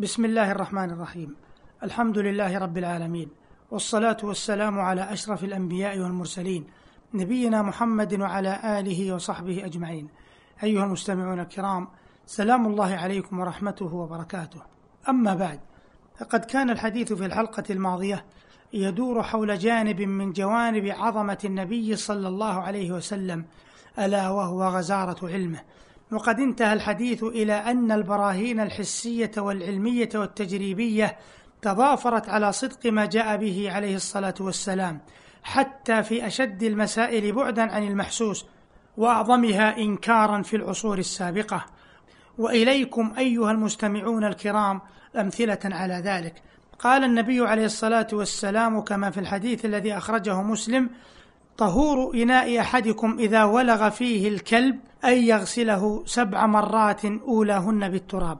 بسم الله الرحمن الرحيم. الحمد لله رب العالمين والصلاة والسلام على أشرف الأنبياء والمرسلين نبينا محمد وعلى آله وصحبه أجمعين. أيها المستمعون الكرام سلام الله عليكم ورحمته وبركاته. أما بعد فقد كان الحديث في الحلقة الماضية يدور حول جانب من جوانب عظمة النبي صلى الله عليه وسلم ألا وهو غزارة علمه. وقد انتهى الحديث إلى أن البراهين الحسية والعلمية والتجريبية تضافرت على صدق ما جاء به عليه الصلاة والسلام حتى في أشد المسائل بعدا عن المحسوس وأعظمها إنكارا في العصور السابقة. وإليكم أيها المستمعون الكرام أمثلة على ذلك. قال النبي عليه الصلاة والسلام كما في الحديث الذي أخرجه مسلم طهور إناء أحدكم إذا ولغ فيه الكلب أن يغسله سبع مرات أولاهن بالتراب.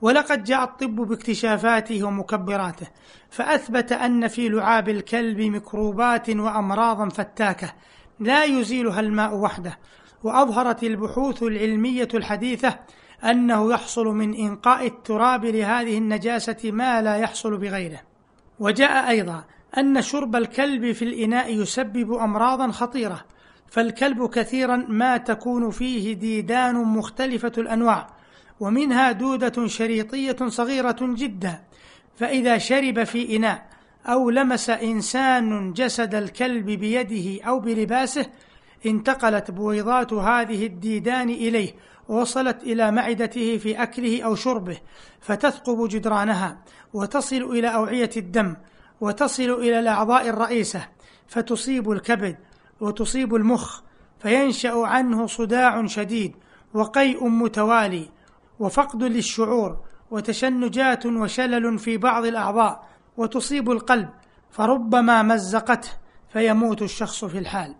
ولقد جاء الطب باكتشافاته ومكبراته فأثبت أن في لعاب الكلب ميكروبات وأمراضا فتاكة لا يزيلها الماء وحده. وأظهرت البحوث العلمية الحديثة أنه يحصل من إنقاء التراب لهذه النجاسة ما لا يحصل بغيره. وجاء أيضا أن شرب الكلب في الإناء يسبب أمراضا خطيرة فالكلب كثيرا ما تكون فيه ديدان مختلفة الأنواع ومنها دودة شريطية صغيرة جدا فإذا شرب في إناء أو لمس إنسان جسد الكلب بيده أو بلباسه انتقلت بويضات هذه الديدان إليه ووصلت إلى معدته في أكله أو شربه فتثقب جدرانها وتصل إلى أوعية الدم وتصل إلى الأعضاء الرئيسة فتصيب الكبد وتصيب المخ فينشأ عنه صداع شديد وقيء متوالي وفقد للشعور وتشنجات وشلل في بعض الأعضاء وتصيب القلب فربما مزقته فيموت الشخص في الحال.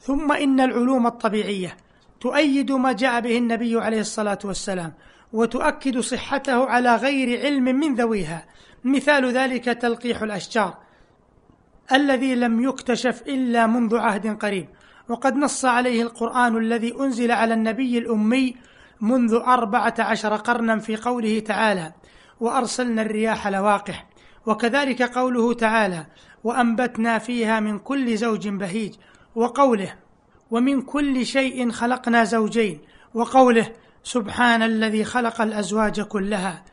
ثم إن العلوم الطبيعية تؤيد ما جاء به النبي عليه الصلاة والسلام وتؤكد صحته على غير علم من ذويها. مثال ذلك تلقيح الأشجار الذي لم يكتشف إلا منذ عهد قريب. وقد نص عليه القرآن الذي أنزل على النبي الأمي منذ أربعة عشر قرنا في قوله تعالى وأرسلنا الرياح لواقح وكذلك قوله تعالى وأنبتنا فيها من كل زوج بهيج وقوله ومن كل شيء خلقنا زوجين وقوله سبحان الذي خلق الأزواج كلها.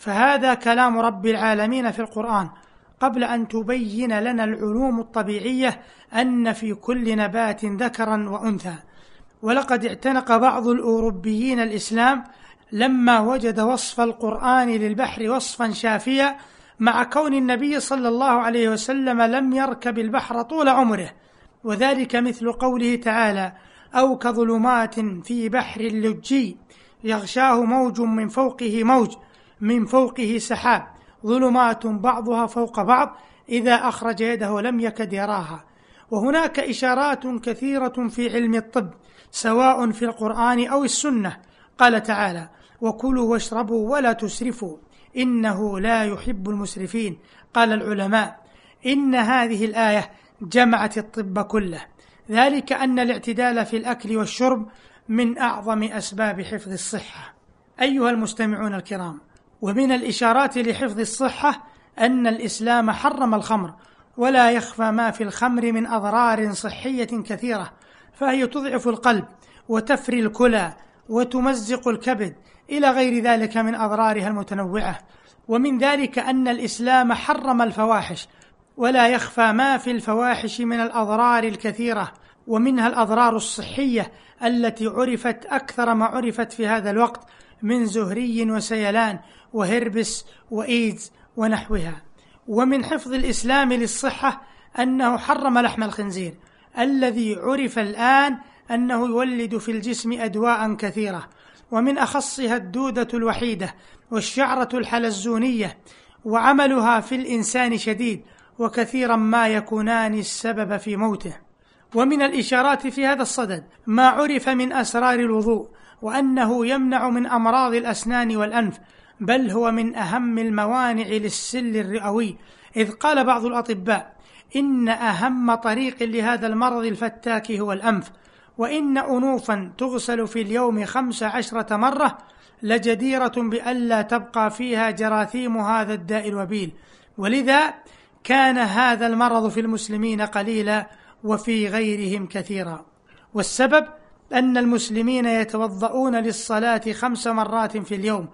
فهذا كلام رب العالمين في القرآن قبل أن تبين لنا العلوم الطبيعية أن في كل نبات ذكرا وأنثى. ولقد اعتنق بعض الأوروبيين الإسلام لما وجد وصف القرآن للبحر وصفا شافيا مع كون النبي صلى الله عليه وسلم لم يركب البحر طول عمره. وذلك مثل قوله تعالى أو كظلمات في بحر لجي يغشاه موج من فوقه موج من فوقه سحاب ظلمات بعضها فوق بعض إذا أخرج يده لم يكد يراها. وهناك إشارات كثيرة في علم الطب سواء في القرآن أو السنة. قال تعالى وكلوا واشربوا ولا تسرفوا إنه لا يحب المسرفين. قال العلماء إن هذه الآية جمعت الطب كله. ذلك أن الاعتدال في الأكل والشرب من أعظم أسباب حفظ الصحة. أيها المستمعون الكرام ومن الإشارات لحفظ الصحة أن الإسلام حرم الخمر ولا يخفى ما في الخمر من أضرار صحية كثيرة فهي تضعف القلب وتفري الكلى وتمزق الكبد إلى غير ذلك من أضرارها المتنوعة. ومن ذلك أن الإسلام حرم الفواحش ولا يخفى ما في الفواحش من الأضرار الكثيرة ومنها الأضرار الصحية التي عرفت أكثر ما عرفت في هذا الوقت من زهري وسيلان وهربس وإيدز ونحوها. ومن حفظ الإسلام للصحة أنه حرم لحم الخنزير الذي عرف الآن أنه يولد في الجسم أدواء كثيرة. ومن أخصها الدودة الوحيدة والشعرة الحلزونية وعملها في الإنسان شديد وكثيرا ما يكونان السبب في موته. ومن الإشارات في هذا الصدد ما عرف من أسرار الوضوء وأنه يمنع من أمراض الأسنان والأنف بل هو من أهم الموانع للسل الرئوي. إذ قال بعض الأطباء إن أهم طريق لهذا المرض الفتاك هو الأنف وإن أنوفا تغسل في اليوم خمس عشرة مرة لجديرة بألا تبقى فيها جراثيم هذا الداء الوبيل. ولذا كان هذا المرض في المسلمين قليلا وفي غيرهم كثيرا. والسبب أن المسلمين يتوضؤون للصلاة خمس مرات في اليوم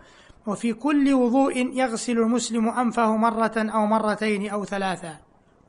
وفي كل وضوء يغسل المسلم أنفه مرة أو مرتين أو ثلاثة.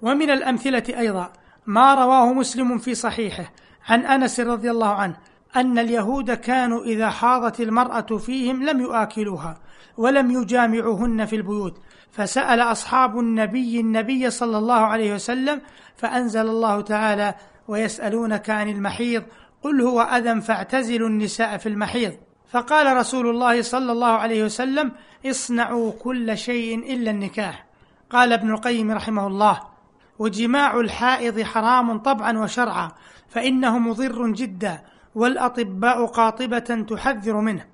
ومن الأمثلة أيضا ما رواه مسلم في صحيحه عن أنس رضي الله عنه أن اليهود كانوا إذا حاضت المرأة فيهم لم يآكلوها ولم يجامعوهن في البيوت فسأل أصحاب النبي النبي صلى الله عليه وسلم فأنزل الله تعالى ويسألونك عن المحيض قل هو أذى فاعتزلوا النساء في المحيض. فقال رسول الله صلى الله عليه وسلم اصنعوا كل شيء إلا النكاح. قال ابن القيم رحمه الله وجماع الحائض حرام طبعا وشرعا فإنه مضر جدا والأطباء قاطبة تحذر منه.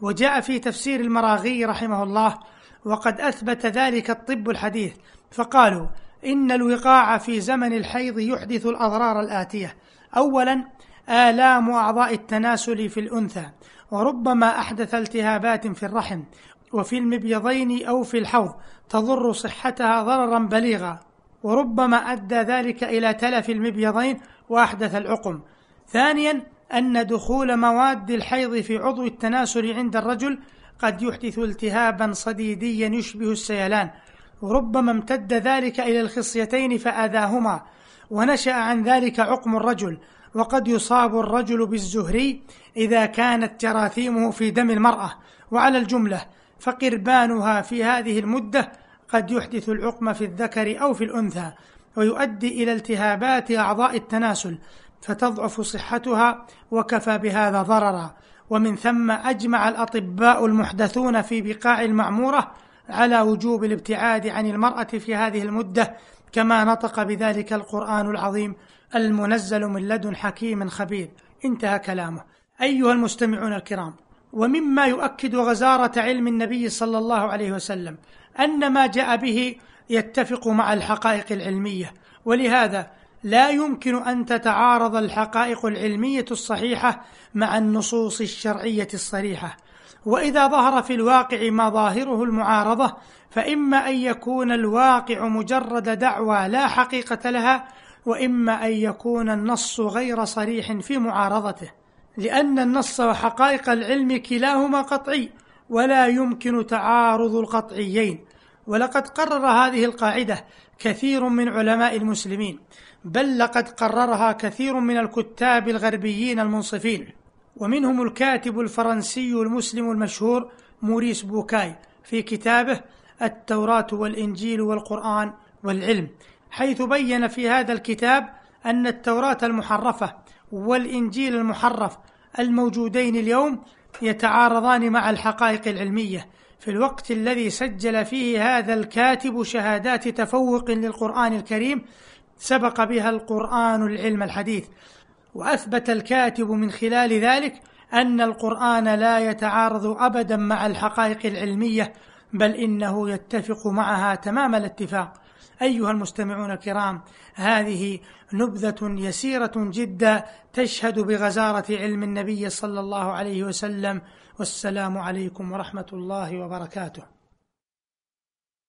وجاء في تفسير المراغي رحمه الله وقد أثبت ذلك الطب الحديث فقالوا إن الوقاع في زمن الحيض يحدث الأضرار الآتية. أولا آلام أعضاء التناسل في الأنثى وربما أحدث التهابات في الرحم وفي المبيضين أو في الحوض تضر صحتها ضررا بليغا. وربما أدى ذلك إلى تلف المبيضين وأحدث العقم. ثانيا أن دخول مواد الحيض في عضو التناسل عند الرجل قد يحدث التهابا صديديا يشبه السيلان وربما امتد ذلك إلى الخصيتين فآذاهما ونشأ عن ذلك عقم الرجل وقد يصاب الرجل بالزهري إذا كانت جراثيمه في دم المرأة. وعلى الجملة فقربانها في هذه المدة قد يحدث العقم في الذكر أو في الأنثى ويؤدي إلى التهابات أعضاء التناسل فتضعف صحتها وكفى بهذا ضررا. ومن ثم أجمع الأطباء المحدثون في بقاع المعمورة على وجوب الابتعاد عن المرأة في هذه المدة كما نطق بذلك القرآن العظيم المنزل من لدن حكيم خبير. انتهى كلامه. أيها المستمعون الكرام ومما يؤكد غزارة علم النبي صلى الله عليه وسلم أن ما جاء به يتفق مع الحقائق العلمية. ولهذا لا يمكن أن تتعارض الحقائق العلمية الصحيحة مع النصوص الشرعية الصريحة. وإذا ظهر في الواقع ما ظاهره المعارضة فإما أن يكون الواقع مجرد دعوى لا حقيقة لها وإما أن يكون النص غير صريح في معارضته. لأن النص وحقائق العلم كلاهما قطعي ولا يمكن تعارض القطعيين. ولقد قرر هذه القاعدة كثير من علماء المسلمين. بل لقد قررها كثير من الكتاب الغربيين المنصفين ومنهم الكاتب الفرنسي المسلم المشهور موريس بوكاي في كتابه التوراة والإنجيل والقرآن والعلم حيث بين في هذا الكتاب أن التوراة المحرفة والإنجيل المحرف الموجودين اليوم يتعارضان مع الحقائق العلمية في الوقت الذي سجل فيه هذا الكاتب شهادات تفوق للقرآن الكريم سبق بها القرآن العلم الحديث وأثبت الكاتب من خلال ذلك أن القرآن لا يتعارض أبدا مع الحقائق العلمية بل إنه يتفق معها تمام الاتفاق. أيها المستمعون الكرام هذه نبذة يسيرة جدا تشهد بغزارة علم النبي صلى الله عليه وسلم والسلام عليكم ورحمة الله وبركاته.